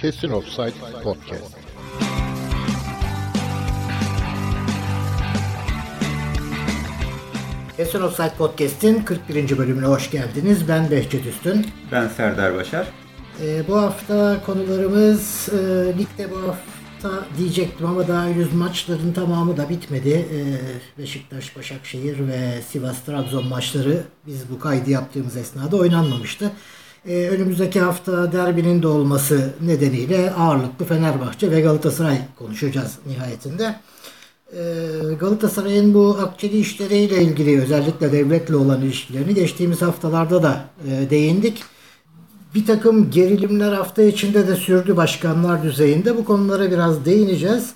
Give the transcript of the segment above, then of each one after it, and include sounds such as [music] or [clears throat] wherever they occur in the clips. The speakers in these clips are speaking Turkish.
Kesin Offside Podcast. Kesin Offside Podcast'in 41. bölümüne hoş geldiniz. Ben Behçet Üstün. Ben Serdar Başar. Ee, bu hafta konularımız e, ligde bu hafta diyecektim ama daha henüz maçların tamamı da bitmedi. Ee, Beşiktaş, Başakşehir ve Sivas Trabzon maçları biz bu kaydı yaptığımız esnada oynanmamıştı. Ee, önümüzdeki hafta derbinin de olması nedeniyle ağırlıklı Fenerbahçe ve Galatasaray konuşacağız nihayetinde. Ee, Galatasaray'ın bu akçeli işleriyle ilgili özellikle devletle olan ilişkilerini geçtiğimiz haftalarda da e, değindik. Bir takım gerilimler hafta içinde de sürdü başkanlar düzeyinde. Bu konulara biraz değineceğiz.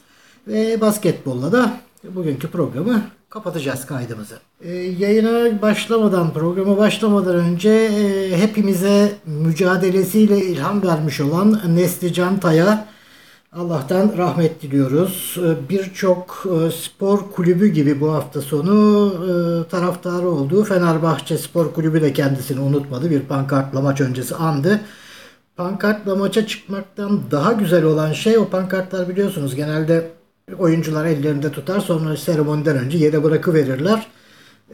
Ve basketbolla da bugünkü programı kapatacağız kaydımızı. Ee, yayına başlamadan, programa başlamadan önce e, hepimize mücadelesiyle ilham vermiş olan Neslican Tay'a Allah'tan rahmet diliyoruz. Ee, Birçok e, spor kulübü gibi bu hafta sonu e, taraftarı olduğu Fenerbahçe Spor Kulübü de kendisini unutmadı. Bir pankartla maç öncesi andı. Pankartla maça çıkmaktan daha güzel olan şey o pankartlar biliyorsunuz genelde oyuncular ellerinde tutar sonra seremoniden önce yere bırakıverirler.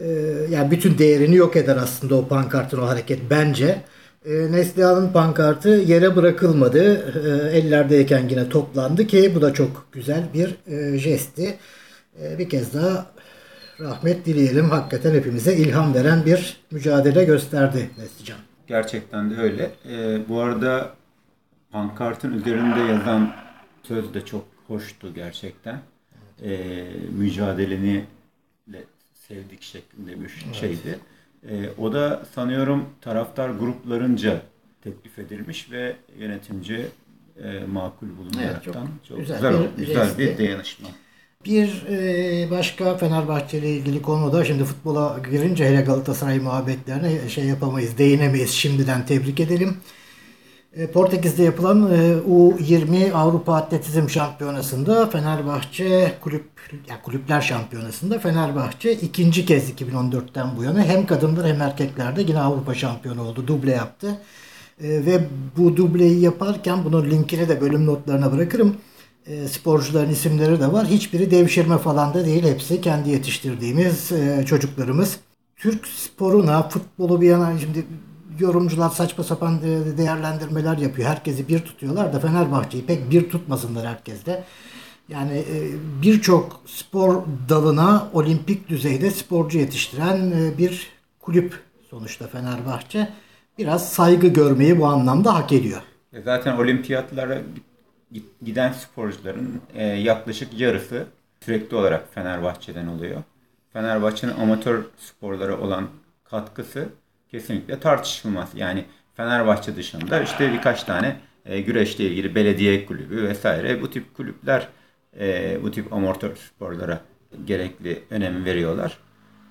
Ee, Yani bütün değerini yok eder aslında o pankartın o hareket bence. E, Neslihan'ın pankartı yere bırakılmadı. E, ellerdeyken yine toplandı ki bu da çok güzel bir e, jestti. E, bir kez daha rahmet dileyelim. Hakikaten hepimize ilham veren bir mücadele gösterdi Neslihan. Gerçekten de öyle. Ee, bu arada pankartın üzerinde yazan söz de çok hoştu gerçekten. Ee, mücadeleni de sevdik şeklinde bir şeydi. Ee, o da sanıyorum taraftar gruplarınca teklif edilmiş ve yönetimci e, makul bulunaraktan çok çok, güzel güzel, bir güzel, bir dayanışma. Bir e, başka Fenerbahçe ile ilgili konu da şimdi futbola girince hele Galatasaray muhabbetlerine şey yapamayız, değinemeyiz. Şimdiden tebrik edelim. E, Portekiz'de yapılan e, U20 Avrupa Atletizm Şampiyonası'nda Fenerbahçe kulüp ya kulüpler şampiyonasında Fenerbahçe ikinci kez 2014'ten bu yana hem kadınlar hem erkeklerde yine Avrupa şampiyonu oldu. Duble yaptı. E, ve bu dubleyi yaparken bunun linkini de bölüm notlarına bırakırım. Sporcuların isimleri de var. Hiçbiri devşirme falan da değil. Hepsi kendi yetiştirdiğimiz çocuklarımız. Türk sporuna, futbolu bir yana şimdi yorumcular saçma sapan e, değerlendirmeler yapıyor. Herkesi bir tutuyorlar da Fenerbahçe'yi pek bir tutmasınlar herkeste. Yani e, birçok spor dalına olimpik düzeyde sporcu yetiştiren e, bir kulüp sonuçta Fenerbahçe. Biraz saygı görmeyi bu anlamda hak ediyor. Zaten olimpiyatlara gi- giden sporcuların yaklaşık yarısı sürekli olarak Fenerbahçe'den oluyor. Fenerbahçe'nin amatör sporlara olan katkısı kesinlikle tartışılmaz. Yani Fenerbahçe dışında işte birkaç tane e, güreşle ilgili belediye kulübü vesaire bu tip kulüpler e, bu tip amatör sporlara gerekli önemi veriyorlar.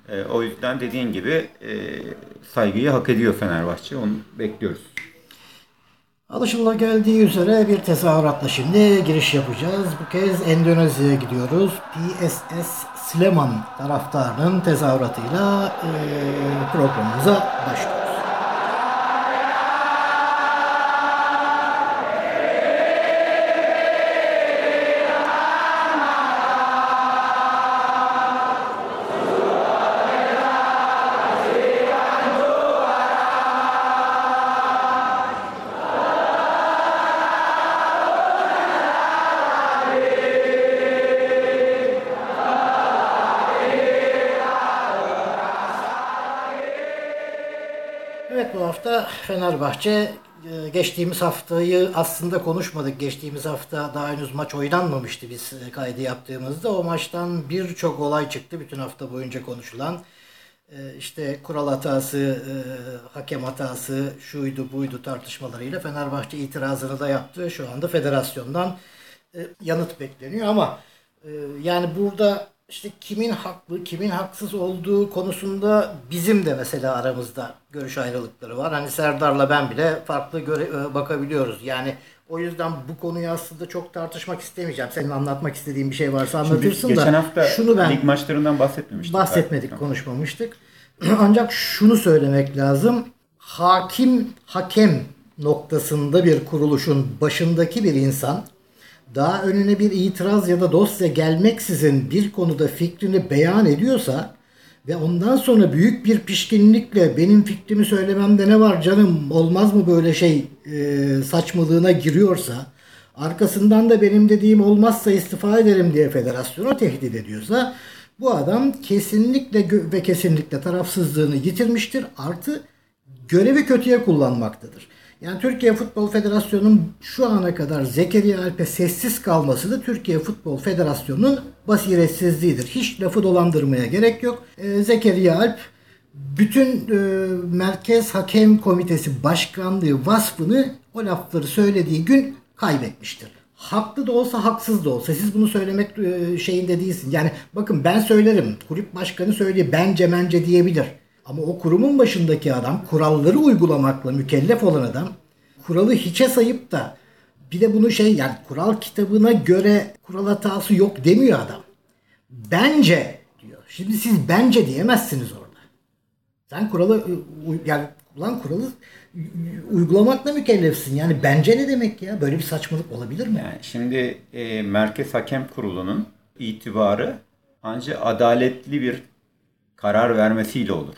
E, o yüzden dediğin gibi e, saygıyı hak ediyor Fenerbahçe. Onu bekliyoruz. Alışıla geldiği üzere bir tezahüratla şimdi giriş yapacağız. Bu kez Endonezya'ya gidiyoruz. PSS Sleman taraftarının tezahüratıyla eee, programımıza başlıyoruz. Fenerbahçe e, geçtiğimiz haftayı aslında konuşmadık. Geçtiğimiz hafta daha henüz maç oynanmamıştı biz e, kaydı yaptığımızda. O maçtan birçok olay çıktı bütün hafta boyunca konuşulan. E, işte kural hatası, hakem hatası, şuydu buydu tartışmalarıyla Fenerbahçe itirazını da yaptı. Şu anda federasyondan yanıt bekleniyor ama yani burada işte kimin haklı, kimin haksız olduğu konusunda bizim de mesela aramızda görüş ayrılıkları var. Hani Serdar'la ben bile farklı göre, e, bakabiliyoruz. Yani o yüzden bu konuyu aslında çok tartışmak istemeyeceğim. Senin anlatmak istediğin bir şey varsa anlatırsın da. Geçen hafta şunu ben lig maçlarından bahsetmemiştik. bahsetmedik, Tamam. konuşmamıştık. [clears throat] Ancak şunu söylemek lazım. Hakim hakem noktasında bir kuruluşun başındaki bir insan daha önüne bir itiraz ya da dosya gelmeksizin bir konuda fikrini beyan ediyorsa ve ondan sonra büyük bir pişkinlikle benim fikrimi söylememde ne var canım olmaz mı böyle şey e, saçmalığına giriyorsa arkasından da benim dediğim olmazsa istifa ederim diye federasyonu tehdit ediyorsa bu adam kesinlikle ve kesinlikle tarafsızlığını yitirmiştir. Artı görevi kötüye kullanmaktadır. Yani Türkiye Futbol Federasyonu'nun şu ana kadar Zekeriya Alp'e sessiz kalması da Türkiye Futbol Federasyonu'nun basiretsizliğidir. Hiç lafı dolandırmaya gerek yok. Ee, Zekeriya Alp bütün e, Merkez Hakem Komitesi Başkanlığı vasfını o lafları söylediği gün kaybetmiştir. Haklı da olsa haksız da olsa siz bunu söylemek e, şeyinde değilsin. Yani bakın ben söylerim. Kulüp başkanı söylüyor. Bence mence diyebilir. Ama o kurumun başındaki adam kuralları uygulamakla mükellef olan adam kuralı hiçe sayıp da bir de bunu şey yani kural kitabına göre kural hatası yok demiyor adam. Bence diyor. Şimdi siz bence diyemezsiniz orada. Sen kuralı yani ulan kuralı uygulamakla mükellefsin. Yani bence ne demek ya? Böyle bir saçmalık olabilir mi? Yani şimdi e, Merkez Hakem Kurulu'nun itibarı ancak adaletli bir karar vermesiyle olur.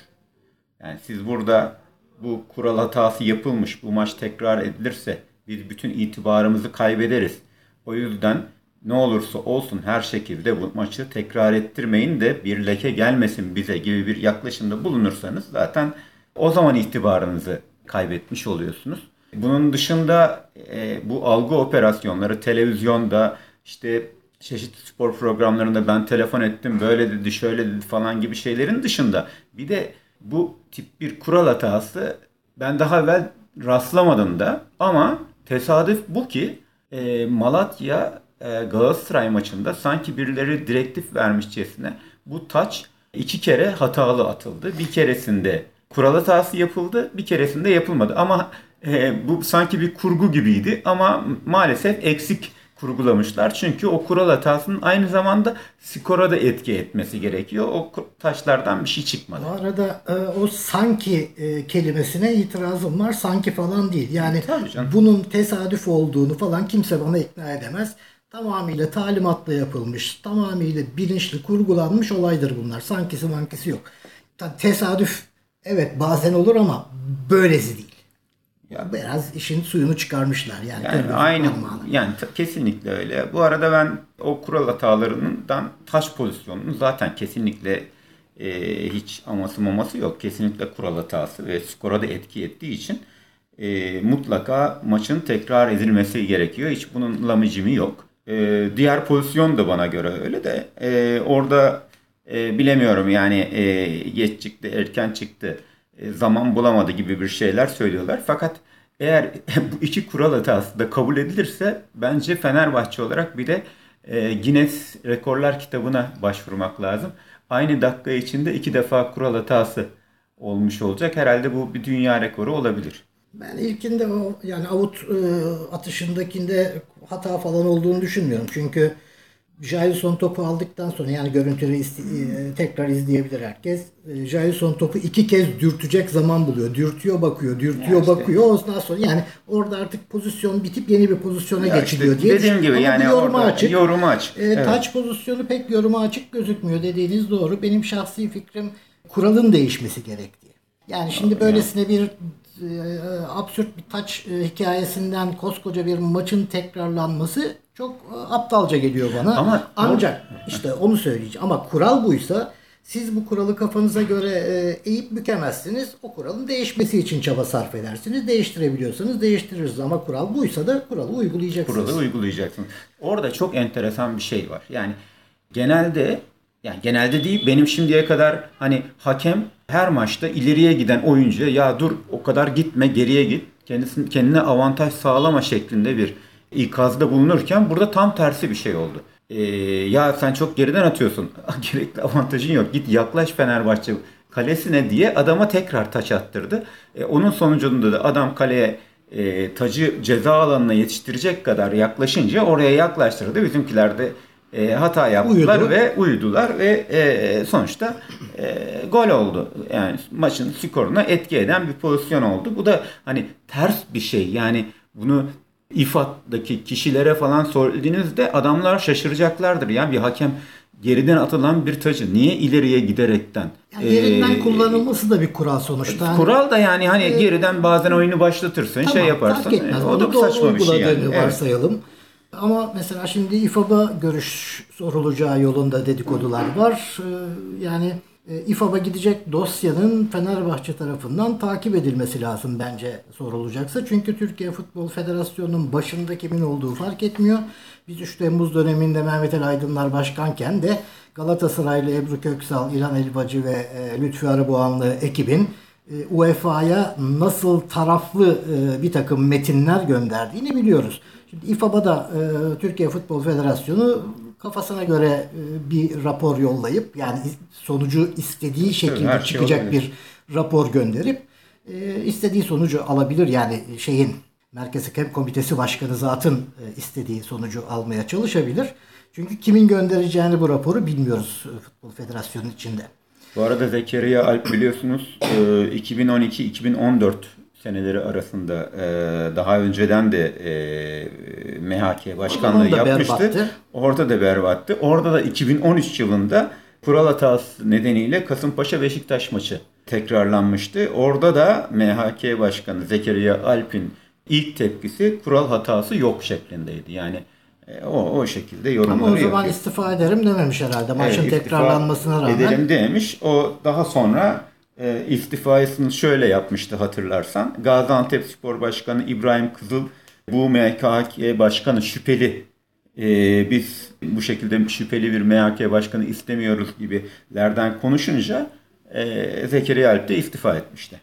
Yani siz burada bu kural hatası yapılmış, bu maç tekrar edilirse biz bütün itibarımızı kaybederiz. O yüzden ne olursa olsun her şekilde bu maçı tekrar ettirmeyin de bir leke gelmesin bize gibi bir yaklaşımda bulunursanız zaten o zaman itibarınızı kaybetmiş oluyorsunuz. Bunun dışında e, bu algı operasyonları televizyonda işte çeşitli spor programlarında ben telefon ettim böyle dedi şöyle dedi falan gibi şeylerin dışında bir de bu tip bir kural hatası ben daha evvel rastlamadım da ama tesadüf bu ki e, Malatya e, Galatasaray maçında sanki birileri direktif vermişçesine bu taç iki kere hatalı atıldı. Bir keresinde kural hatası yapıldı, bir keresinde yapılmadı. Ama e, bu sanki bir kurgu gibiydi ama maalesef eksik kurgulamışlar. Çünkü o kural hatasının aynı zamanda skora da etki etmesi gerekiyor. O taşlardan bir şey çıkmadı. Bu arada e, o sanki e, kelimesine itirazım var. Sanki falan değil. Yani bunun tesadüf olduğunu falan kimse bana ikna edemez. Tamamıyla talimatla yapılmış, tamamıyla bilinçli kurgulanmış olaydır bunlar. Sankisi mankisi yok. Tesadüf evet bazen olur ama böylesi değil. Ya biraz işin suyunu çıkarmışlar yani. Yani aynı yani kesinlikle öyle. Bu arada ben o kural hatalarından taş pozisyonunun zaten kesinlikle e, hiç aması maması yok. Kesinlikle kural hatası ve skora da etki ettiği için e, mutlaka maçın tekrar edilmesi gerekiyor. Hiç bunun lamıcımı yok. E, diğer pozisyon da bana göre öyle de e, orada e, bilemiyorum yani e, geç çıktı erken çıktı zaman bulamadı gibi bir şeyler söylüyorlar. Fakat eğer [laughs] bu iki kural hatası da kabul edilirse bence Fenerbahçe olarak bir de e, Guinness Rekorlar kitabına başvurmak lazım. Aynı dakika içinde iki defa kural hatası olmuş olacak. Herhalde bu bir dünya rekoru olabilir. Ben ilkinde o yani avut e, atışındakinde hata falan olduğunu düşünmüyorum. Çünkü Jailson topu aldıktan sonra yani görüntüleri isti- e, tekrar izleyebilir herkes. E, Jailson topu iki kez dürtecek zaman buluyor. Dürtüyor bakıyor, dürtüyor işte. bakıyor. Ondan sonra yani orada artık pozisyon bitip yeni bir pozisyona ya geçiliyor işte, diye. Dediğim gibi Ama yani yoruma açık. Yoruma açık. E, evet. Taç pozisyonu pek yoruma açık gözükmüyor dediğiniz doğru. Benim şahsi fikrim kuralın değişmesi gerektiği. Yani şimdi böylesine bir e, absürt bir taç e, hikayesinden koskoca bir maçın tekrarlanması çok e, aptalca geliyor bana. Ama ancak işte onu söyleyeceğim. Ama kural buysa siz bu kuralı kafanıza göre eğip bükemezsiniz. O kuralın değişmesi için çaba sarf edersiniz. Değiştirebiliyorsanız değiştiririz. Ama kural buysa da kuralı uygulayacaksınız. Kuralı uygulayacaksınız. Orada çok enteresan bir şey var. Yani genelde yani genelde değil benim şimdiye kadar hani hakem her maçta ileriye giden oyuncuya ya dur o kadar gitme geriye git kendisini kendine avantaj sağlama şeklinde bir ikazda bulunurken burada tam tersi bir şey oldu. Ee, ya sen çok geriden atıyorsun. [laughs] Gerekli avantajın yok. Git yaklaş Fenerbahçe kalesine diye adama tekrar taç attırdı. Ee, onun sonucunda da adam kaleye e, tacı ceza alanına yetiştirecek kadar yaklaşınca oraya yaklaştırdı. Bizimkiler de e, hata yaptılar Uyudu. ve uyudular ve e, sonuçta e, gol oldu. Yani maçın skoruna etki eden bir pozisyon oldu. Bu da hani ters bir şey. Yani bunu İFAD'daki kişilere falan söylediğinizde adamlar şaşıracaklardır. Yani bir hakem geriden atılan bir tacı niye ileriye giderekten Yani yerinden e, kullanılması da bir kural sonuçta. Hani Kural da yani hani geriden bazen oyunu başlatırsın, şey Tamam, yaparsın. fark etmez. E, O da doğru saçma bir şey yani. uyguladığını Evet. Ama mesela şimdi İFAB'a görüş sorulacağı yolunda dedikodular var. Ee, Yani e, İFAB'a gidecek dosyanın Fenerbahçe tarafından takip edilmesi lazım bence sorulacaksa. Çünkü Türkiye Futbol Federasyonu'nun başında kimin olduğu fark etmiyor. Biz 3 Temmuz döneminde Mehmet Ali Aydınlar başkanken de Galatasaraylı Ebru Köksal, İlhan Elbacı ve e, Lütfü Arıboğanlı ekibin e, UEFA'ya nasıl taraflı bir takım metinler gönderdiğini biliyoruz. Şimdi İFAB'a da e, Türkiye Futbol Federasyonu kafasına göre e, bir rapor yollayıp yani sonucu istediği şekilde her şey çıkacak olabilir. bir rapor gönderip e, istediği sonucu alabilir. Yani şeyin Merkez Hakem Komitesi Başkanı zatın e, istediği sonucu almaya çalışabilir. Çünkü kimin göndereceğini bu raporu bilmiyoruz e, Futbol Federasyonu içinde. Bu arada Zekeriya Alp biliyorsunuz e, 2012-2014 seneleri arasında e, daha önceden de e, MHK başkanlığı yapmıştı. berbattı. Orada da berbattı. Orada da 2013 yılında kural hatası nedeniyle Kasımpaşa Beşiktaş maçı tekrarlanmıştı. Orada da MHK Başkanı Zekeriya Alp'in ilk tepkisi kural hatası yok şeklindeydi. Yani e, o o şekilde yorumları Ama o zaman yapıyor. istifa ederim dememiş herhalde. Maçın Evet, tekrarlanmasına rağmen. Edelim demiş. O daha sonra e, istifasını şöyle yapmıştı hatırlarsan. Gaziantep Spor Başkanı İbrahim Kızıl bu MKK başkanı şüpheli. E, biz bu şekilde şüpheli bir MHK başkanı istemiyoruz gibilerden konuşunca e, Zekeriya Alp de istifa etmişti.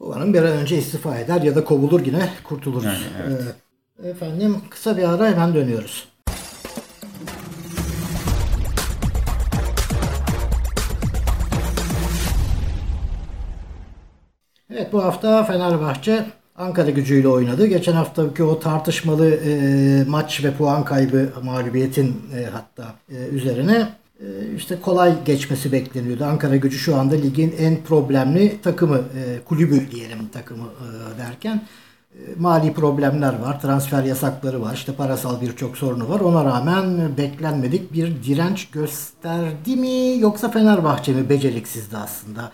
Umarım bir an önce istifa eder ya da kovulur yine kurtuluruz. Yani, evet. Ee, efendim kısa bir ara hemen dönüyoruz. Evet bu hafta Fenerbahçe Ankara gücüyle oynadı. Geçen haftaki o tartışmalı e, maç ve puan kaybı mağlubiyetin e, hatta e, üzerine e, işte kolay geçmesi bekleniyordu. Ankara gücü şu anda ligin en problemli takımı, e, kulübü diyelim takımı e, derken e, mali problemler var, transfer yasakları var, işte parasal birçok sorunu var. Ona rağmen beklenmedik bir direnç gösterdi mi yoksa Fenerbahçe mi beceriksizdi aslında?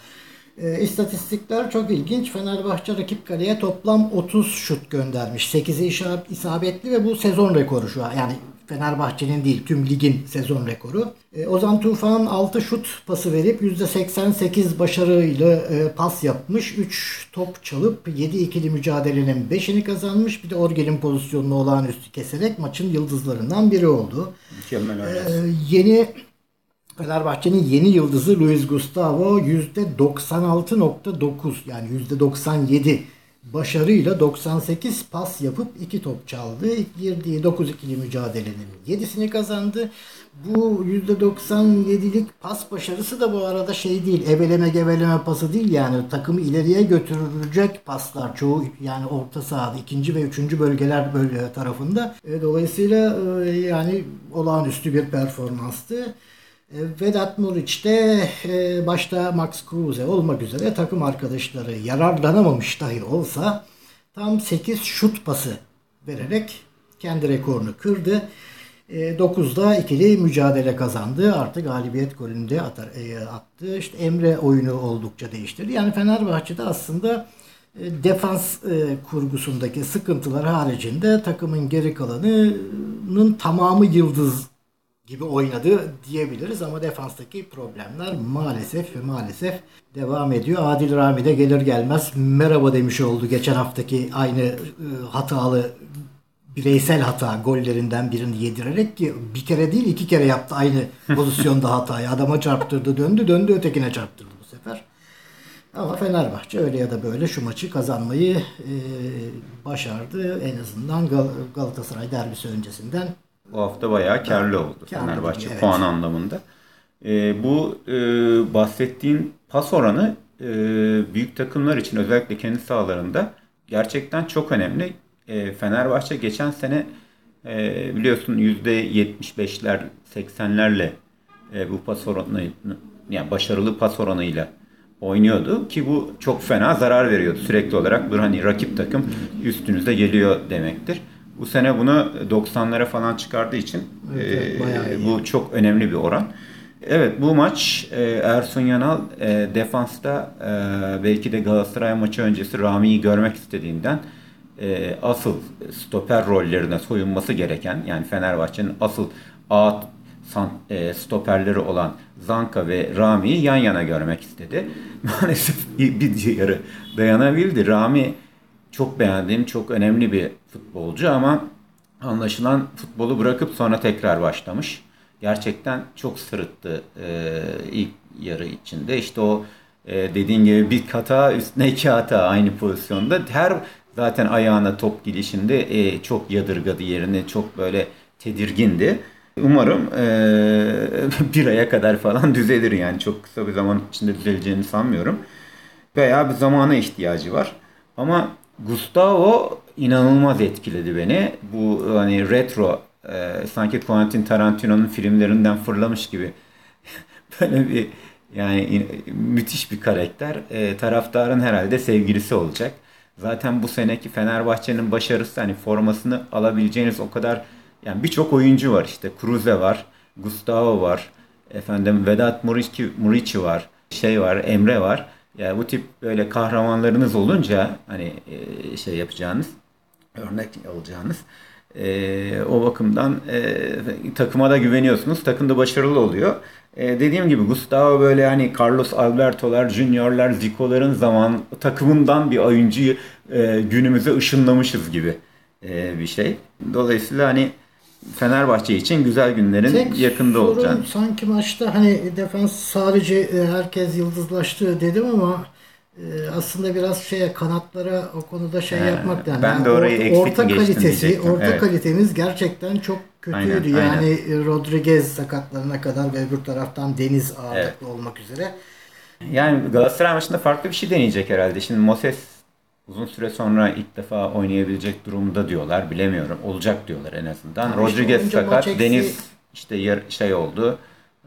E, istatistikler çok ilginç. Fenerbahçe rakip kaleye toplam 30 şut göndermiş. 8'i işa- isabetli ve bu sezon rekoru şu an. Yani Fenerbahçe'nin değil tüm ligin sezon rekoru. E, Ozan Tufan 6 şut pası verip %88 başarıyla e, pas yapmış. 3 top çalıp 7 ikili mücadelenin 5'ini kazanmış. Bir de Orgel'in pozisyonunu olağanüstü keserek maçın yıldızlarından biri oldu. Mükemmel. Ee, yeni Fenerbahçe'nin yeni yıldızı Luis Gustavo %96.9 yani %97 başarıyla 98 pas yapıp 2 top çaldı. Girdiği 9 ikili mücadelenin 7'sini kazandı. Bu %97'lik pas başarısı da bu arada şey değil. Eveleme geveleme pası değil yani takımı ileriye götürecek paslar çoğu yani orta sahada ikinci ve üçüncü bölgeler bölge tarafında. E, dolayısıyla e, yani olağanüstü bir performanstı. E, Vedat Muriç de e, başta Max Kruse olmak üzere takım arkadaşları yararlanamamış dahi olsa tam 8 şut pası vererek kendi rekorunu kırdı. E, 9'da ikili mücadele kazandı. Artık galibiyet golünü de atar, e, attı. İşte Emre oyunu oldukça değiştirdi. Yani Fenerbahçe'de aslında defans kurgusundaki sıkıntılar haricinde takımın geri kalanının tamamı yıldız gibi oynadı diyebiliriz ama defanstaki problemler maalesef ve maalesef devam ediyor. Adil Rami de gelir gelmez merhaba demiş oldu geçen haftaki aynı e, hatalı bireysel hata gollerinden birini yedirerek ki bir kere değil iki kere yaptı aynı [laughs] pozisyonda hatayı. Adama çarptırdı döndü döndü ötekine çarptırdı bu sefer. Ama Fenerbahçe öyle ya da böyle şu maçı kazanmayı e, başardı. En azından Gal- Galatasaray derbisi öncesinden Bu hafta bayağı karlı oldu Karlı Fenerbahçe evet. puan anlamında. Ee, bu e, bahsettiğin pas oranı e, büyük takımlar için özellikle kendi sahalarında gerçekten çok önemli. E, Fenerbahçe geçen sene E, biliyorsun %75'ler 80'lerle e, bu pas oranı yani başarılı pas oranıyla oynuyordu ki bu çok fena zarar veriyordu sürekli olarak. Bir hani rakip takım üstünüze geliyor demektir. Bu sene bunu 90'lara falan çıkardığı için Evet, e, bu çok önemli bir oran. Evet bu maç e, Ersun Yanal e, defansta e, belki de Galatasaray maçı öncesi Rami'yi görmek istediğinden e, asıl stoper rollerine soyunması gereken yani Fenerbahçe'nin asıl A e, stoperleri olan Zanka ve Rami'yi yan yana görmek istedi. [laughs] Maalesef bir, bir yarı dayanabildi. Rami çok beğendiğim çok önemli bir futbolcu ama anlaşılan futbolu bırakıp sonra tekrar başlamış. Gerçekten çok sırıttı e, ilk yarı içinde. İşte o e, dediğin gibi bir hata üstüne iki hata aynı pozisyonda. Her zaten ayağına top gidişinde e, çok yadırgadı yerini. Çok böyle tedirgindi. Umarım e, [laughs] bir aya kadar falan düzelir yani çok kısa bir zaman içinde düzeleceğini sanmıyorum. Veya bir zamana ihtiyacı var. Ama Gustavo inanılmaz etkiledi beni. Bu hani retro e, sanki Quentin Tarantino'nun filmlerinden fırlamış gibi [laughs] böyle bir yani müthiş bir karakter. E, taraftarın herhalde sevgilisi olacak. Zaten bu seneki Fenerbahçe'nin başarısı hani formasını alabileceğiniz o kadar yani birçok oyuncu var işte. Cruze var, Gustavo var, efendim Vedat Murici, Murici var, şey var, Emre var. Yani bu tip böyle kahramanlarınız olunca hani e, şey yapacağınız, örnek alacağınız e, o bakımdan e, takıma da güveniyorsunuz. Takım da başarılı oluyor. E, dediğim gibi Gustavo böyle hani Carlos Alberto'lar, Junior'lar, Zico'ların zaman takımından bir oyuncuyu e, günümüze ışınlamışız gibi e, bir şey. Dolayısıyla hani Fenerbahçe için güzel günlerin Tek yakında olacak. sanki maçta hani defans sadece e, herkes yıldızlaştı dedim ama e, aslında biraz şeye kanatlara o konuda şey He, yapmak lazım. ben de orayı orta geçtim kalitesi, diyecektim. orta Evet. kalitemiz gerçekten çok kötüydü. Aynen, yani aynen. Rodriguez sakatlarına kadar ve öbür taraftan Deniz ağırlıklı Evet. olmak üzere. Yani Galatasaray maçında farklı bir şey deneyecek herhalde. Şimdi Moses uzun süre sonra ilk defa oynayabilecek durumda diyorlar. Bilemiyorum. Olacak diyorlar en azından. İşte Rodriguez olunca sakat. maç eksi- Deniz işte yer, şey oldu.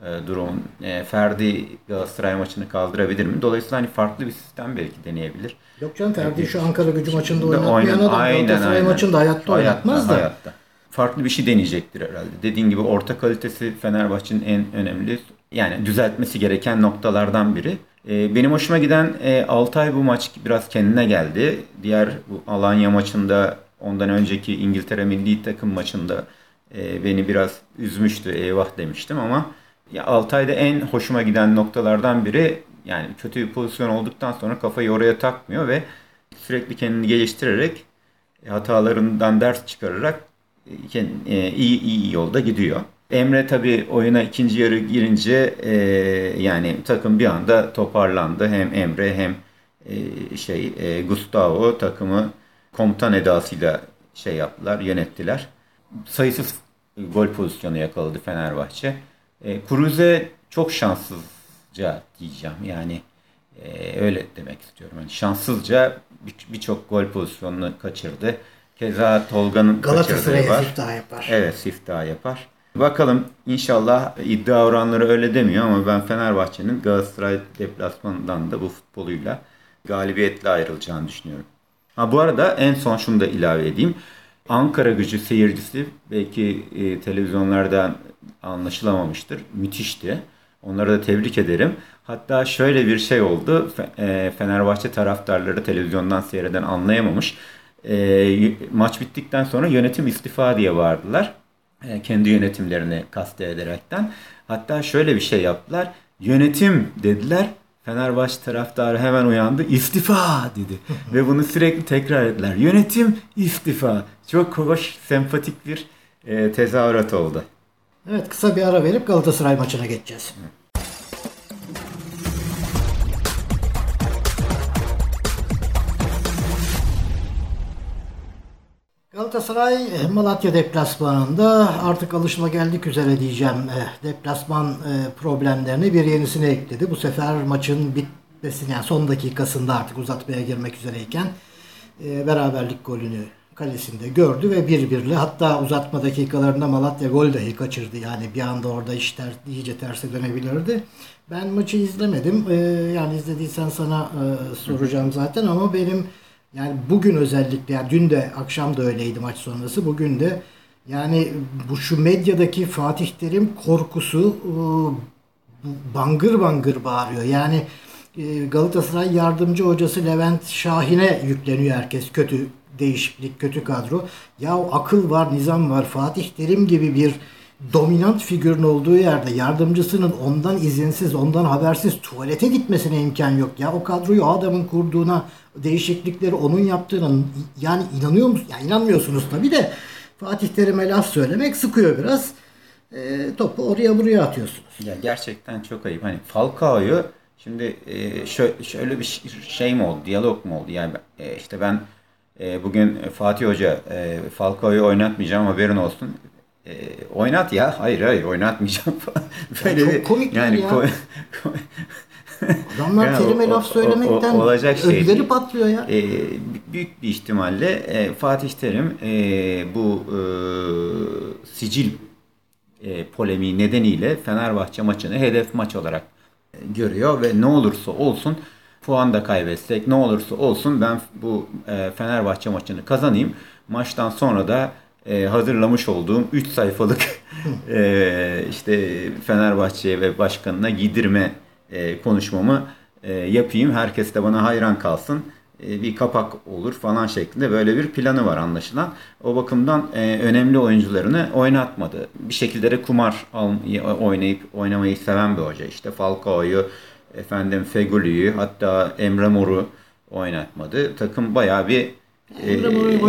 E, durum. E, Ferdi Galatasaray maçını kaldırabilir mi? Dolayısıyla hani farklı bir sistem belki deneyebilir. Yok canım Ferdi şu Ankara gücü maçında oynatmayan adam Galatasaray maçında hayatta, oynatmaz da. hayatta. Farklı bir şey deneyecektir herhalde. Dediğin gibi orta kalitesi Fenerbahçe'nin en önemli yani düzeltmesi gereken noktalardan biri. Ee, benim hoşuma giden e, Altay bu maç biraz kendine geldi. Diğer bu Alanya maçında ondan önceki İngiltere milli takım maçında e, beni biraz üzmüştü. Eyvah demiştim ama Altay'da en hoşuma giden noktalardan biri yani kötü bir pozisyon olduktan sonra kafayı oraya takmıyor ve sürekli kendini geliştirerek e, hatalarından ders çıkararak iyi iyi yolda gidiyor. Emre tabii oyuna ikinci yarı girince e, yani takım bir anda toparlandı. Hem Emre hem e, şey e, Gustavo takımı komutan edasıyla şey yaptılar, yönettiler. Sayısız gol pozisyonu yakaladı Fenerbahçe. E, Cruze çok şanssızca diyeceğim. Yani e, öyle demek istiyorum. Yani şanssızca bir- birçok gol pozisyonunu kaçırdı. Keza Tolga'nın Galatasaray'a siftah yapar. Evet siftah yapar. Bakalım inşallah iddia oranları öyle demiyor ama ben Fenerbahçe'nin Galatasaray deplasmanından da bu futboluyla galibiyetle ayrılacağını düşünüyorum. Ha bu arada en son şunu da ilave edeyim. Ankara gücü seyircisi belki e, televizyonlardan anlaşılamamıştır. Müthişti. Onları da tebrik ederim. Hatta şöyle bir şey oldu. E, Fenerbahçe taraftarları televizyondan seyreden anlayamamış. E, maç bittikten sonra yönetim istifa diye bağırdılar. E, kendi yönetimlerini kastı ederekten. Hatta şöyle bir şey yaptılar. Yönetim dediler. Fenerbahçe taraftarı hemen uyandı. İstifa dedi. Ve bunu sürekli tekrar ettiler. Yönetim istifa. Çok hoş, sempatik bir e, tezahürat oldu. Evet kısa bir ara verip Galatasaray maçına geçeceğiz. Galatasaray eh, Malatya deplasmanında artık alışılageldik üzere diyeceğim eh, deplasman eh, problemlerine bir yenisini ekledi. Bu sefer maçın bitmesini yani son dakikasında artık uzatmaya girmek üzereyken beraberlik golünü kalesinde gördü ve bir birle hatta uzatma dakikalarında Malatya gol dahi kaçırdı. Yani bir anda orada iş ter, iyice terse dönebilirdi. Ben maçı izlemedim. Yani izlediysen sana e, soracağım zaten ama benim yani bugün özellikle yani dün de akşam da öyleydi maç sonrası. Bugün de yani bu şu medyadaki Fatih Terim korkusu e, bangır bangır bağırıyor. Yani e, Galatasaray yardımcı hocası Levent Şahin'e yükleniyor herkes. Kötü değişiklik, kötü kadro. Ya akıl var, nizam var. Fatih Terim gibi bir dominant figürün olduğu yerde yardımcısının ondan izinsiz, ondan habersiz tuvalete gitmesine imkan yok. Ya o kadroyu adamın kurduğuna, değişiklikleri onun yaptığına yani inanıyor musun? Ya inanmıyorsunuz tabii de Fatih Terim'e laf söylemek sıkıyor biraz. E, topu oraya buraya atıyorsunuz. Ya gerçekten çok ayıp. Hani Falcao'yu şimdi e, şöyle, şöyle bir şey mi oldu, diyalog mu oldu? Yani e, işte ben e, bugün Fatih Hoca e, Falcao'yu oynatmayacağım haberin olsun. E, oynat ya. Hayır hayır oynatmayacağım Böyle ya çok bir, komik yani ya. Ko- Adamlar [laughs] yani kelime laf söylemekten o, o, olacak şey ödleri patlıyor ya. E, büyük bir ihtimalle e, Fatih Terim e, bu e, sicil e, polemiği nedeniyle Fenerbahçe maçını hedef maç olarak e, görüyor ve ne olursa olsun puan da kaybetsek ne olursa olsun ben bu e, Fenerbahçe maçını kazanayım. Maçtan sonra da e, hazırlamış olduğum 3 sayfalık [laughs] e, işte Fenerbahçe'ye ve başkanına giydirme e, konuşmamı e, yapayım. Herkes de bana hayran kalsın. E, bir kapak olur falan şeklinde böyle bir planı var anlaşılan. O bakımdan e, önemli oyuncularını oynatmadı. Bir şekilde de kumar oynayıp oynamayı seven bir hoca. İşte Falcao'yu, efendim Fegüli'yi hatta Emre Mor'u oynatmadı. Takım bayağı bir e,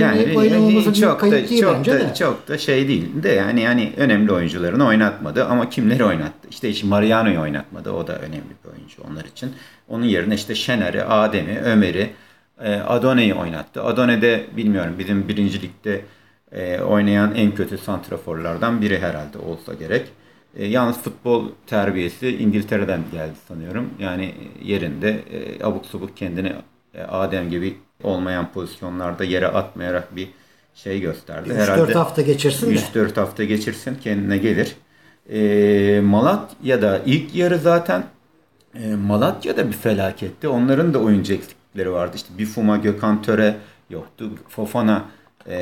yani çok da çok da de. çok da şey değil de yani yani önemli oyuncularını oynatmadı ama kimleri oynattı? İşte işte Mariano'yu oynatmadı. O da önemli bir oyuncu onlar için. Onun yerine işte Şener'i, Adem'i, Ömer'i, e, Adone'yi oynattı. Adone de bilmiyorum bizim birincilikte e, oynayan en kötü santraforlardan biri herhalde olsa gerek. E, yalnız futbol terbiyesi İngiltere'den geldi sanıyorum. Yani yerinde abuk subuk kendini Adem gibi olmayan pozisyonlarda yere atmayarak bir şey gösterdi. 3-4 Herhalde hafta geçirsin 3-4 hafta geçirsin kendine gelir. E, Malatya'da ilk yarı zaten e, Malatya'da bir felaketti. Onların da oyuncu eksiklikleri vardı. İşte Bifuma, Gökhan Töre yoktu. Fofana e,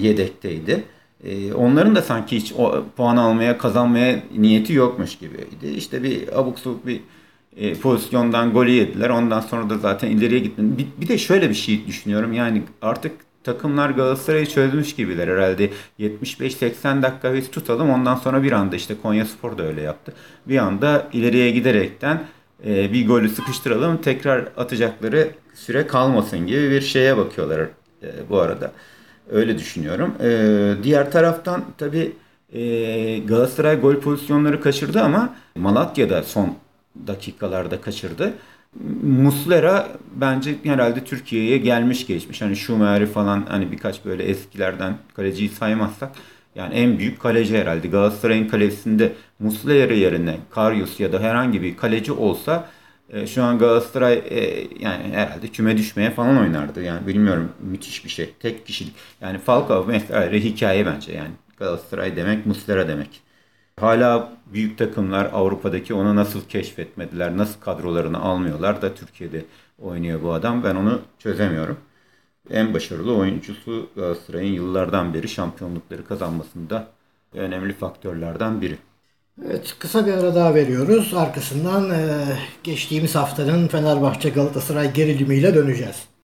yedekteydi. E, onların da sanki hiç o, puan almaya, kazanmaya niyeti yokmuş gibiydi. İşte bir abuk subuk bir e, pozisyondan golü yediler. Ondan sonra da zaten ileriye gitmedi. Bir, bir de şöyle bir şey düşünüyorum. Yani artık takımlar Galatasaray'ı çözmüş gibiler herhalde. 75-80 dakika biz tutalım. Ondan sonra bir anda işte Konya Spor da öyle yaptı. Bir anda ileriye giderekten e, bir golü sıkıştıralım. Tekrar atacakları süre kalmasın gibi bir şeye bakıyorlar e, bu arada. Öyle düşünüyorum. E, diğer taraftan tabii e, Galatasaray gol pozisyonları kaçırdı ama Malatya'da son dakikalarda kaçırdı. Muslera bence herhalde Türkiye'ye gelmiş geçmiş. Hani Schumacher'i falan hani birkaç böyle eskilerden kaleciyi saymazsak yani en büyük kaleci herhalde. Galatasaray'ın kalesinde Muslera yerine Karius ya da herhangi bir kaleci olsa e, şu an Galatasaray e, yani herhalde küme düşmeye falan oynardı. Yani bilmiyorum müthiş bir şey. Tek kişilik. Yani Falcao mesela hikaye bence yani. Galatasaray demek Muslera demek. Hala büyük takımlar Avrupa'daki onu nasıl keşfetmediler, nasıl kadrolarını almıyorlar da Türkiye'de oynuyor bu adam. Ben onu çözemiyorum. En başarılı oyuncusu Galatasaray'ın yıllardan beri şampiyonlukları kazanmasında önemli faktörlerden biri. Evet kısa bir ara daha veriyoruz. Arkasından geçtiğimiz haftanın Fenerbahçe Galatasaray gerilimiyle döneceğiz.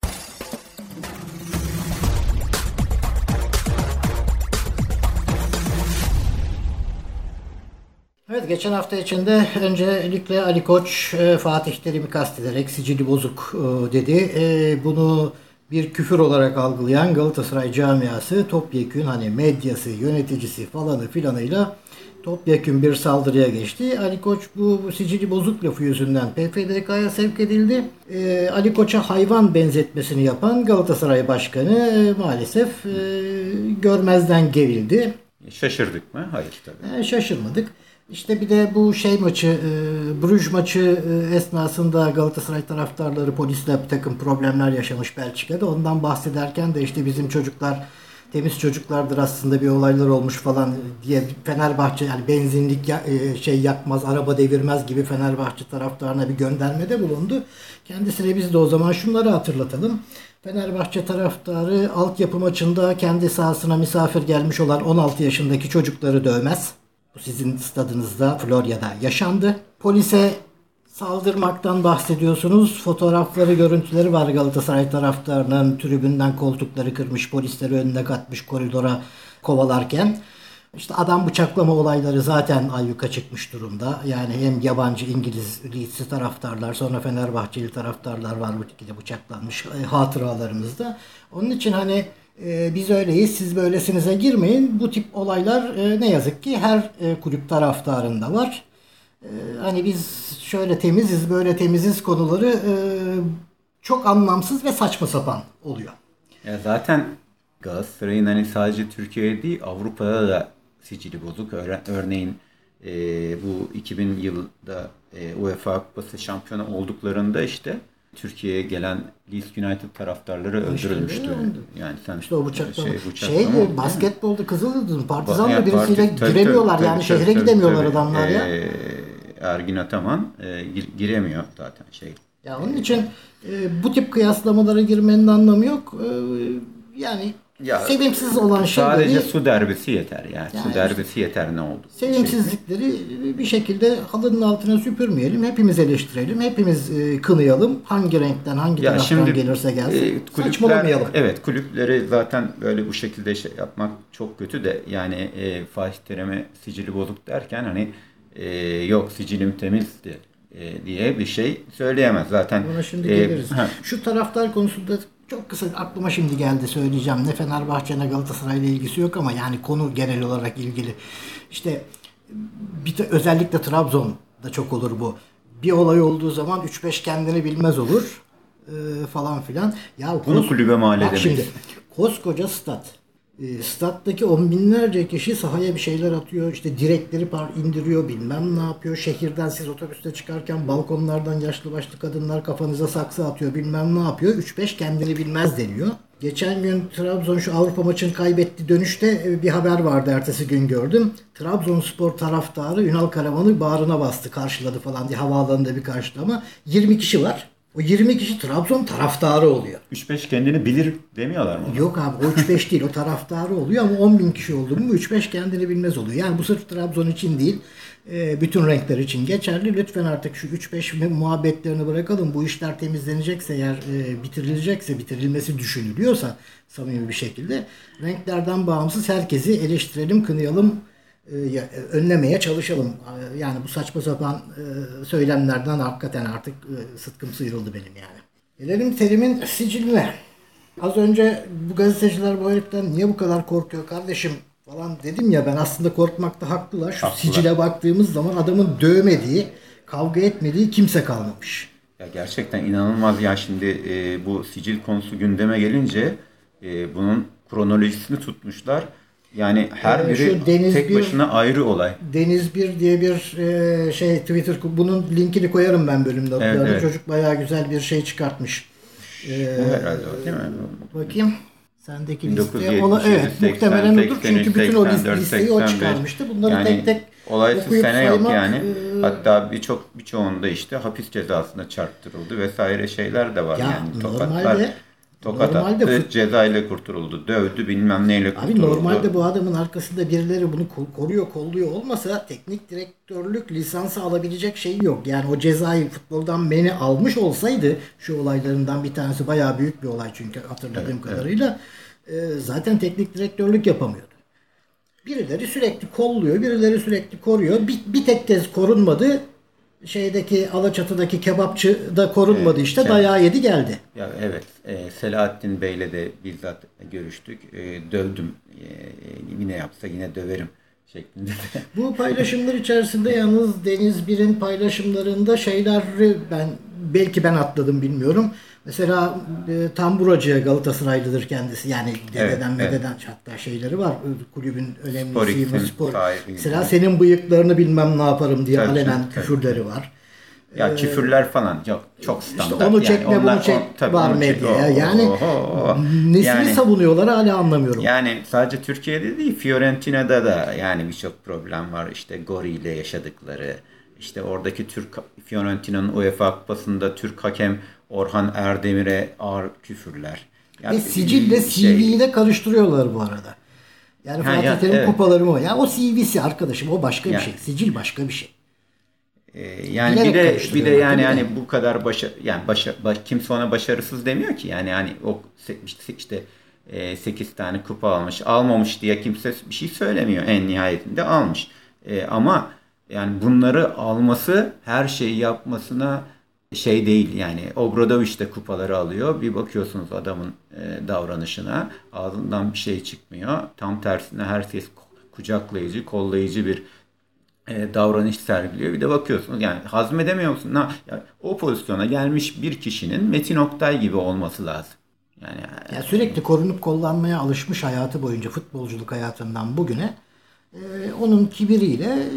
Geçen hafta içinde öncelikle Ali Koç e, Fatih Terim'i kastederek sicili bozuk e, dedi. E, bunu bir küfür olarak algılayan Galatasaray camiası topyekün hani medyası, yöneticisi falanı filanıyla topyekün bir saldırıya geçti. Ali Koç bu, bu sicili bozuk lafı yüzünden PFDK'ya sevk edildi. Ee, Ali Koç'a hayvan benzetmesini yapan Galatasaray Başkanı e, maalesef e, görmezden gerildi. Şaşırdık mı? Hayır tabii. E, şaşırmadık. İşte bir de bu şey maçı, e, Bruges maçı e, esnasında Galatasaray taraftarları polisle bir takım problemler yaşamış Belçika'da. Ondan bahsederken de işte bizim çocuklar temiz çocuklardır aslında bir olaylar olmuş falan diye Fenerbahçe yani benzinlik ya- e, şey yakmaz, araba devirmez gibi Fenerbahçe taraftarına bir göndermede bulundu. Kendisine biz de o zaman şunları hatırlatalım. Fenerbahçe taraftarı altyapı maçında kendi sahasına misafir gelmiş olan 16 yaşındaki çocukları dövmez. Bu sizin stadınızda Florya'da yaşandı. Polise saldırmaktan bahsediyorsunuz. Fotoğrafları, görüntüleri var Galatasaray taraftarının tribünden koltukları kırmış, polisleri önüne katmış koridora kovalarken. İşte adam bıçaklama olayları zaten ayyuka çıkmış durumda. Yani hem yabancı İngiliz Leeds'i taraftarlar sonra Fenerbahçeli taraftarlar var bu şekilde bıçaklanmış e, hatıralarımızda. Onun için hani e, biz öyleyiz siz böylesinize girmeyin. Bu tip olaylar e, ne yazık ki her e, kulüp taraftarında var. E, hani biz şöyle temiziz böyle temiziz konuları e, çok anlamsız ve saçma sapan oluyor. Ya zaten Galatasaray'ın hani sadece Türkiye'de değil Avrupa'da da sicili bozuk. Örneğin e, bu 2000 yılda e, UEFA Kupası şampiyonu olduklarında işte Türkiye'ye gelen Leeds United taraftarları öldürülmüştü. oldu. Yani sen İşte o bıçaklama. şey, Şey, bıçaklama oldu değil mi? basketbolda Kızıldız'ın Partizan'da Yani birisiyle tabii, giremiyorlar tabii, yani tabii, şehre tabii, gidemiyorlar tabii. adamlar ya. Ee, Ergin Ataman e, gir- giremiyor zaten şey. Ya onun için e, bu tip kıyaslamalara girmenin anlamı yok. E, yani Ya, sevimsiz olan Sadece şeyleri, su derbisi yeter yani. Yani su derbisi yeter ne oldu? sevimsizlikleri bir şekilde halının altına süpürmeyelim. Hepimiz eleştirelim. Hepimiz e, kınayalım. Hangi renkten, hangi Ya taraftan şimdi gelirse gelsin. e, kulüpler, Saçmalamayalım. evet kulüpleri zaten böyle bu şekilde şey yapmak çok kötü de yani e, Fatih Terim'e sicili bozuk derken hani e, yok sicilim temizdi e, diye bir şey söyleyemez zaten. Buna şimdi e, geliriz. ha, Şu taraftar konusunda çok kısa aklıma şimdi geldi söyleyeceğim. Ne Fenerbahçe ne Galatasaray ile ilgisi yok ama yani konu genel olarak ilgili. İşte bir de özellikle Trabzon'da çok olur bu. Bir olay olduğu zaman 3-5 kendini bilmez olur e, falan filan. Ya Bunu kos- kulübe mal edemeyiz. şimdi koskoca stat. E, stattaki on binlerce kişi sahaya bir şeyler atıyor. işte direkleri par indiriyor bilmem ne yapıyor. Şehirden siz otobüste çıkarken balkonlardan yaşlı başlı kadınlar kafanıza saksı atıyor bilmem ne yapıyor. 3-5 kendini bilmez deniyor. Geçen gün Trabzon şu Avrupa maçını kaybetti dönüşte e, bir haber vardı ertesi gün gördüm. Trabzonspor taraftarı Ünal Karaman'ı bağrına bastı karşıladı falan diye havaalanında bir karşılama. 20 kişi var. O 20 kişi Trabzon taraftarı oluyor. 3-5 kendini bilir demiyorlar mı? Yok abi o 3-5 değil o taraftarı oluyor ama 10 bin kişi oldu mu 3-5 kendini bilmez oluyor. Yani bu sırf Trabzon için değil e, bütün renkler için geçerli. Lütfen artık şu 3-5 muhabbetlerini bırakalım. Bu işler temizlenecekse eğer e, bitirilecekse bitirilmesi düşünülüyorsa samimi bir şekilde renklerden bağımsız herkesi eleştirelim, kınayalım, ya- önlemeye çalışalım. E, Yani bu saçma sapan e, söylemlerden hakikaten artık e, sıtkım sıyrıldı benim yani. Gelelim terimin siciline. Az önce bu gazeteciler bu heriften niye bu kadar korkuyor kardeşim falan dedim ya ben aslında korkmakta haklılar. Şu Haklılar. sicile baktığımız zaman adamın dövmediği, kavga etmediği kimse kalmamış. Ya gerçekten inanılmaz ya şimdi e, bu sicil konusu gündeme gelince e, bunun kronolojisini tutmuşlar. Yani her Ee, biri Deniz tek bir- başına ayrı olay. Deniz bir diye bir e, şey Twitter bunun linkini koyarım ben bölümde. Evet, Yani evet. Çocuk bayağı güzel bir şey çıkartmış. Ee, herhalde o değil mi? bakayım. Sendeki 1977, liste. Ola, evet 80, muhtemelen odur. 83, Çünkü bütün o 84, listeyi o 85. çıkarmıştı. Bunları yani tek tek olaysız okuyup sene yok saymak, yani. e, Hatta birçok birçoğunda işte hapis cezasına çarptırıldı vesaire şeyler de var Ya yani. normalde- Tokatlar tokat normalde attı, fut- cezayla kurtululdu, dövdü bilmem neyle Abi kurtululdu. normalde bu adamın arkasında birileri bunu ko- koruyor, kolluyor olmasa teknik direktörlük lisansı alabilecek şeyi yok. Yani o cezayı futboldan meni almış olsaydı şu olaylarından bir tanesi bayağı büyük bir olay çünkü hatırladığım kadarıyla e, zaten teknik direktörlük yapamıyordu. Birileri sürekli kolluyor, birileri sürekli koruyor. Bir, bir tek kez korunmadı. Şeydeki Alaçatı'daki kebapçı da korunmadı Evet, işte. evet. Dayağı yedi geldi. Ya evet, e, Selahattin Bey'le de bizzat görüştük. E, dövdüm. E, yine yapsa yine döverim şeklinde de. [laughs] Bu paylaşımlar içerisinde yalnız Deniz Bir'in paylaşımlarında şeyleri ben belki ben atladım bilmiyorum. Mesela e, Tamburacı Galatasaraylıdır kendisi. Yani dededen Evet, mededen hatta şeyleri var. Kulübün önemli Spor spor. Mesela senin bıyıklarını bilmem ne yaparım diye Tabii, alenen tabii. küfürleri var. Ya küfürler falan çok çok standart. İşte onu çekme onlar- bunu çek o- tabii var medyaya. Yani o- o- o. nesini Yani- savunuyorlar hala anlamıyorum. Yani sadece Türkiye'de değil Fiorentina'da da yani birçok problem var. İşte Gori ile yaşadıkları, işte oradaki Türk Fiorentina'nın UEFA Kupası'nda Türk hakem Orhan Erdemir'e ağır küfürler. Yani Ve sicille şey- CV'yi de karıştırıyorlar bu arada. Yani Ha, Fatih ya, Terim evet. kupaları mı? Ya o CV'si arkadaşım o başka bir Yani. şey. Sicil başka bir şey. Ee, yani Bilerek bir de bir de yani mi? yani bu kadar başa yani başa, baş- kimse ona başarısız demiyor ki. Yani hani o işte, işte 8 tane kupa almış, almamış diye kimse bir şey söylemiyor en nihayetinde almış. E, ama yani bunları alması her şeyi yapmasına şey değil yani Obradoviç de kupaları alıyor. Bir bakıyorsunuz adamın e, davranışına ağzından bir şey çıkmıyor. Tam tersine herkes kucaklayıcı, kollayıcı bir e, davranış sergiliyor. Bir de bakıyorsunuz yani hazmedemiyor musun? Na, yani o pozisyona gelmiş bir kişinin Metin Oktay gibi olması lazım. Yani Ya sürekli korunup kollanmaya alışmış hayatı boyunca futbolculuk hayatından bugüne e, onun kibiriyle e,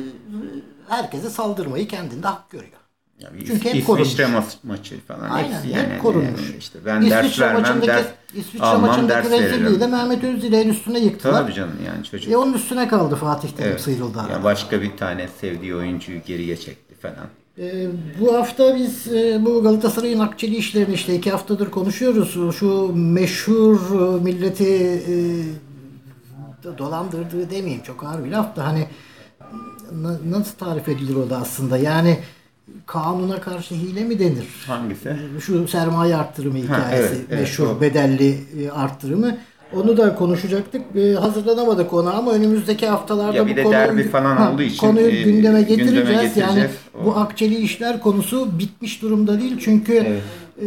herkese saldırmayı kendinde hak görüyor. Ya Çünkü hep İsviçre korunmuş. ma- maçı falan Aynen hepsi hep yani, korunmuş. yani işte ben ders vermem ders İsviçre almam maçındaki rezilliği de Mehmet Özdile'nin üstüne yıktılar. Tabii canım yani çocuk. E onun üstüne kaldı Fatih Terim Evet. sıyrıldı. Ya aradan. başka bir tane sevdiği oyuncuyu geriye çekti falan. Ee, bu hafta biz e, bu Galatasaray'ın akçeli işlerini işte iki haftadır konuşuyoruz. Şu meşhur e, milleti e, dolandırdığı demeyeyim çok ağır bir laf da hani na- nasıl tarif edilir o da aslında yani kanuna karşı hile mi denir? Hangisi? Şu sermaye arttırımı hikayesi evet, evet, meşhur o. bedelli e, arttırımı. Onu da konuşacaktık. E, hazırlanamadık ona ama önümüzdeki haftalarda Ya bir bu de konuyu, derbi falan olduğu için, konuyu e, gündeme gündeme getireceğiz. Yani getireceğiz. O. bu akçeli işler konusu bitmiş durumda değil. Çünkü Evet. e,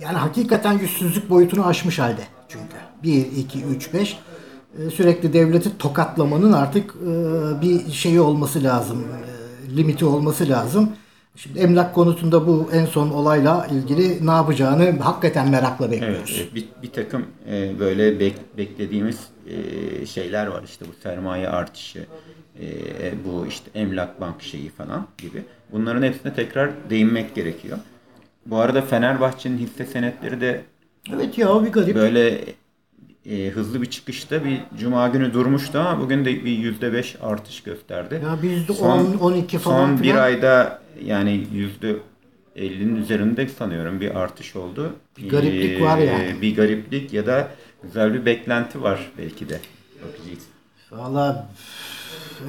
yani hakikaten yüzsüzlük boyutunu aşmış halde. Çünkü 1, 2, 3, 5 e, sürekli devleti tokatlamanın artık e, bir şeyi olması lazım. e, limiti olması lazım. Şimdi emlak konusunda bu en son olayla ilgili ne yapacağını hakikaten merakla bekliyoruz. evet. bir, bir takım e, böyle bek- beklediğimiz e, şeyler var işte bu sermaye artışı, e, bu işte emlak bank şeyi falan gibi. Bunların hepsine tekrar değinmek gerekiyor. Bu arada Fenerbahçe'nin hisse senetleri de Evet ya bir garip. böyle e, hızlı bir çıkışta bir cuma günü durmuştu ama bugün de bir yüzde beş artış gösterdi. Ya bizde Son- 10, 12 falan Son bir filan. ayda yani yüzde 50'nin üzerinde sanıyorum bir artış oldu. Bir gariplik var yani. Ee, Bir gariplik ya da güzel bir beklenti var belki de. Bakacağız. Valla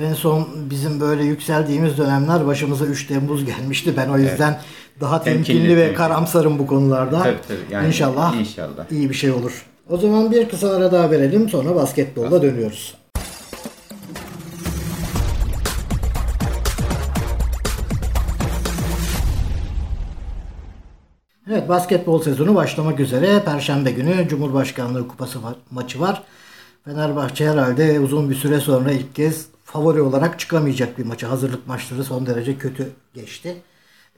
en son bizim böyle yükseldiğimiz dönemler başımıza 3 Temmuz gelmişti. Ben o yüzden daha temkinli, Temkinli, ve temkinli. karamsarım bu konularda. Tabii, tabii. Yani inşallah, inşallah. iyi bir şey olur. O zaman bir kısa ara daha verelim sonra basketbolla dönüyoruz. Evet basketbol sezonu başlamak üzere. Perşembe günü Cumhurbaşkanlığı Kupası ma- maçı var. Fenerbahçe herhalde uzun bir süre sonra ilk kez favori olarak çıkamayacak bir maça. Hazırlık maçları son derece kötü geçti.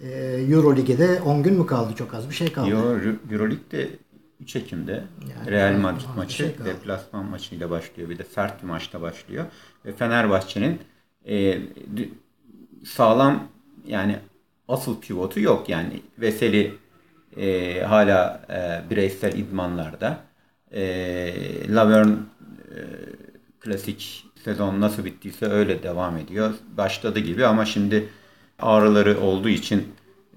Ee, Euro Lig'de 10 gün mü kaldı? Çok az bir şey kaldı. Yo, Euroleague'de 3 Ekim'de Yani Real Madrid maçı şey deplasman maçıyla başlıyor. Bir de sert bir maçla başlıyor. Ve Fenerbahçe'nin e, sağlam yani asıl pivotu yok. Yani Veseli e, hala e, bireysel idmanlarda. E, Laverne e, klasik sezon nasıl bittiyse öyle devam ediyor. Başladı gibi ama şimdi ağrıları olduğu için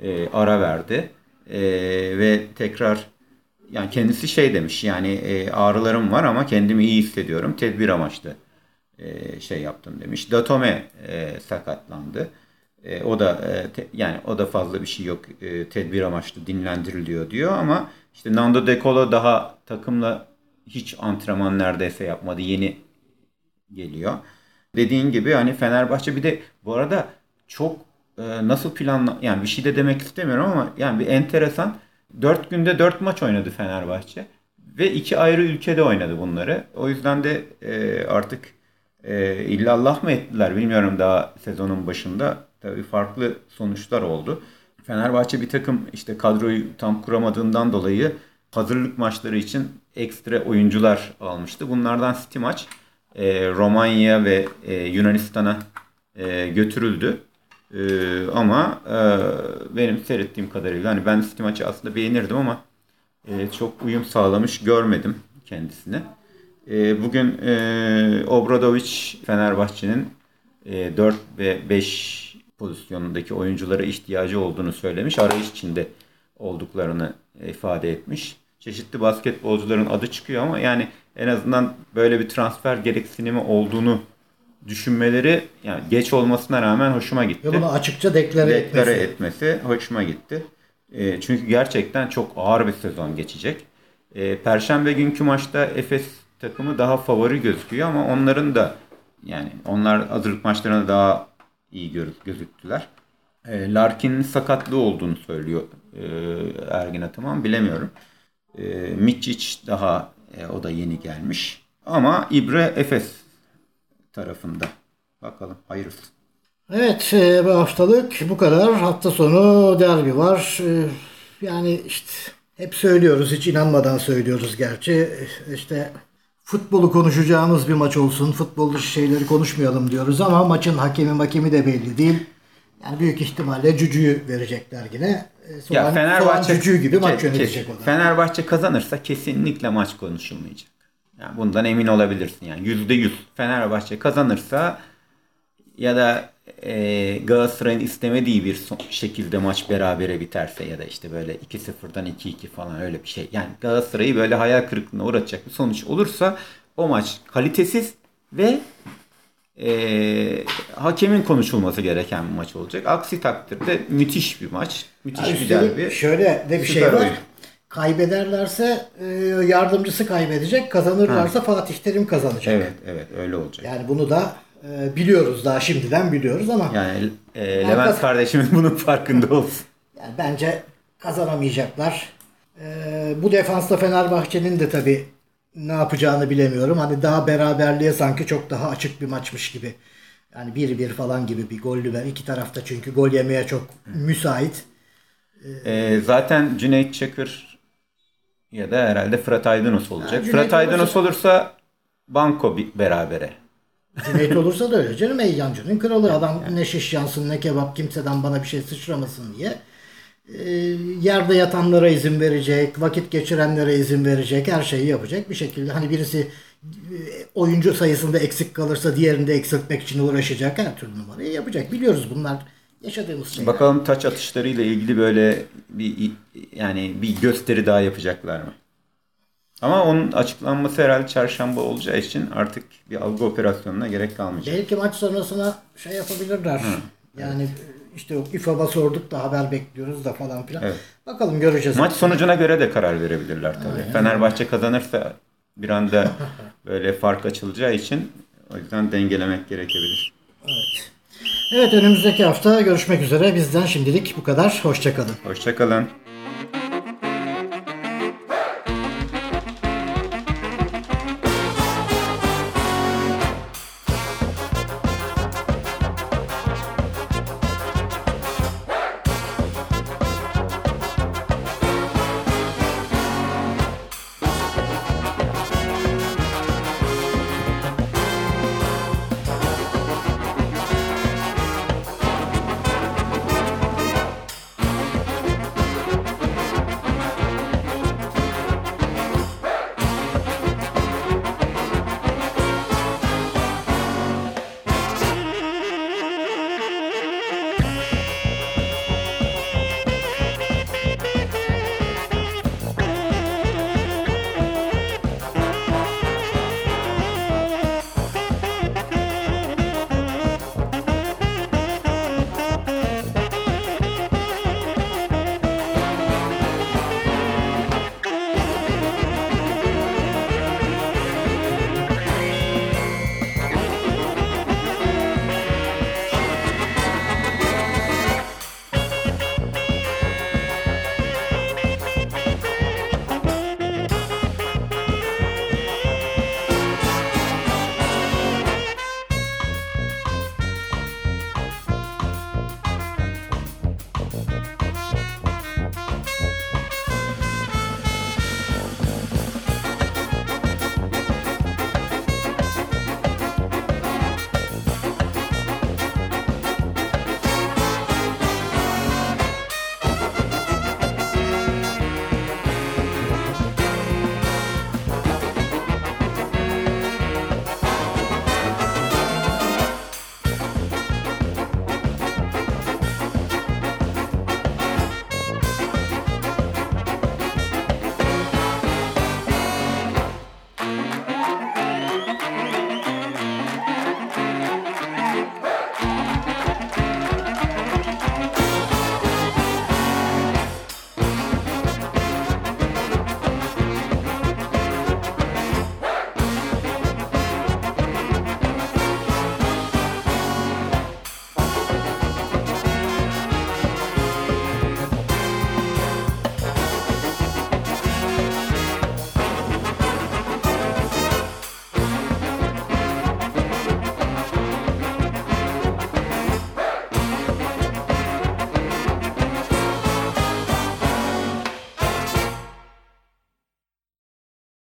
e, ara verdi. E, ve tekrar yani kendisi şey demiş yani e, ağrılarım var ama kendimi iyi hissediyorum. Tedbir amaçlı e, şey yaptım demiş. Datome e, sakatlandı. E, o da e, te- yani o da fazla bir şey yok. E, tedbir amaçlı dinlendiriliyor diyor ama işte Nando De Colo daha takımla hiç antrenman neredeyse yapmadı. Yeni geliyor. Dediğin gibi hani Fenerbahçe bir de bu arada çok e, nasıl planla yani bir şey de demek istemiyorum ama yani bir enteresan 4 günde 4 maç oynadı Fenerbahçe ve iki ayrı ülkede oynadı bunları. O yüzden de e, artık e, illallah mı ettiler bilmiyorum daha sezonun başında. Tabii farklı sonuçlar oldu. Fenerbahçe bir takım işte kadroyu tam kuramadığından dolayı hazırlık maçları için ekstra oyuncular almıştı. Bunlardan City maç e, Romanya ve e, Yunanistan'a e, götürüldü. E, ama e, benim seyrettiğim kadarıyla hani ben City maçı aslında beğenirdim ama e, çok uyum sağlamış görmedim kendisine. E, bugün e, Obradoviç Fenerbahçe'nin e, 4 ve 5 pozisyonundaki oyunculara ihtiyacı olduğunu söylemiş. Arayış içinde olduklarını ifade etmiş. Çeşitli basketbolcuların adı çıkıyor ama yani en azından böyle bir transfer gereksinimi olduğunu düşünmeleri yani geç olmasına rağmen hoşuma gitti. Ve bunu açıkça deklare, Deklare etmesi. etmesi hoşuma gitti. E, çünkü gerçekten çok ağır bir sezon geçecek. E, Perşembe günkü maçta Efes takımı daha favori gözüküyor ama onların da yani onlar hazırlık maçlarında daha iyi gözüktüler. E, Larkin'in sakatlığı olduğunu söylüyor e, Ergin Ataman. Bilemiyorum. E, Miçic daha e, o da yeni gelmiş. Ama İbre Efes tarafında. Bakalım hayırlısı. Evet e, bu haftalık bu kadar. Hafta sonu derbi var. E, Yani işte hep söylüyoruz hiç inanmadan söylüyoruz gerçi. E, İşte futbolu konuşacağımız bir maç olsun. Futbol dışı şeyleri konuşmayalım diyoruz ama maçın hakemi makemi de belli değil. Yani büyük ihtimalle Cücü'yü verecekler yine. Soğan, Ya Fenerbahçe Soğan Cücü gibi maç yönetecek o da. Fenerbahçe kazanırsa kesinlikle maç konuşulmayacak. Yani bundan emin olabilirsin yani yüzde yüz. Fenerbahçe kazanırsa ya da e, Galatasaray'ın istemediği bir son- şekilde maç berabere biterse ya da işte böyle 2-0'dan 2-2 falan öyle bir şey. Yani Galatasaray'ı böyle hayal kırıklığına uğratacak bir sonuç olursa o maç kalitesiz ve e, hakemin konuşulması gereken bir maç olacak. Aksi takdirde müthiş bir maç. Müthiş bir Üstelik derbi. şöyle de bir şey var. oyun. Kaybederlerse e, yardımcısı kaybedecek. Kazanırlarsa Fatih Terim kazanacak. Evet, evet öyle olacak. Yani bunu da e, biliyoruz daha şimdiden biliyoruz ama Yani e, Yani Levent kaz- kardeşimiz bunun farkında [laughs] olsun. yani bence kazanamayacaklar. E, bu defansta Fenerbahçe'nin de tabi ne yapacağını bilemiyorum. Hani daha beraberliğe sanki çok daha açık bir maçmış gibi. Yani 1-1 falan gibi bir gollü ver. İki tarafta çünkü gol yemeye çok müsait. E, zaten Cüneyt Çakır ya da herhalde Fırat Aydınus olacak. Cüneyt Fırat Aydınus olursa- Banko bir berabere. Cüneyt olursa da öyle canım. Eyyancının kralı. Adam ne şiş yansın ne kebap kimseden bana bir şey sıçramasın diye. Ee, yerde yatanlara izin verecek, vakit geçirenlere izin verecek, her şeyi yapacak bir şekilde. Hani birisi e, oyuncu sayısında eksik kalırsa diğerini de eksiltmek için uğraşacak her türlü numarayı yapacak. Biliyoruz bunlar yaşadığımız şeyler. Bakalım taç atışlarıyla ilgili böyle bir yani bir gösteri daha yapacaklar mı? Ama onun açıklanması herhalde çarşamba olacağı için artık bir algı operasyonuna gerek kalmayacak. Belki maç sonrasına şey yapabilirler. Yani işte o İFAB'a sorduk da haber bekliyoruz da falan filan. Evet. Bakalım göreceğiz. Maç sonucuna göre de karar verebilirler tabii. Fenerbahçe kazanırsa bir anda [laughs] böyle fark açılacağı için o yüzden dengelemek gerekebilir. Evet önümüzdeki hafta görüşmek üzere. Bizden şimdilik bu kadar. Hoşçakalın. Hoşçakalın.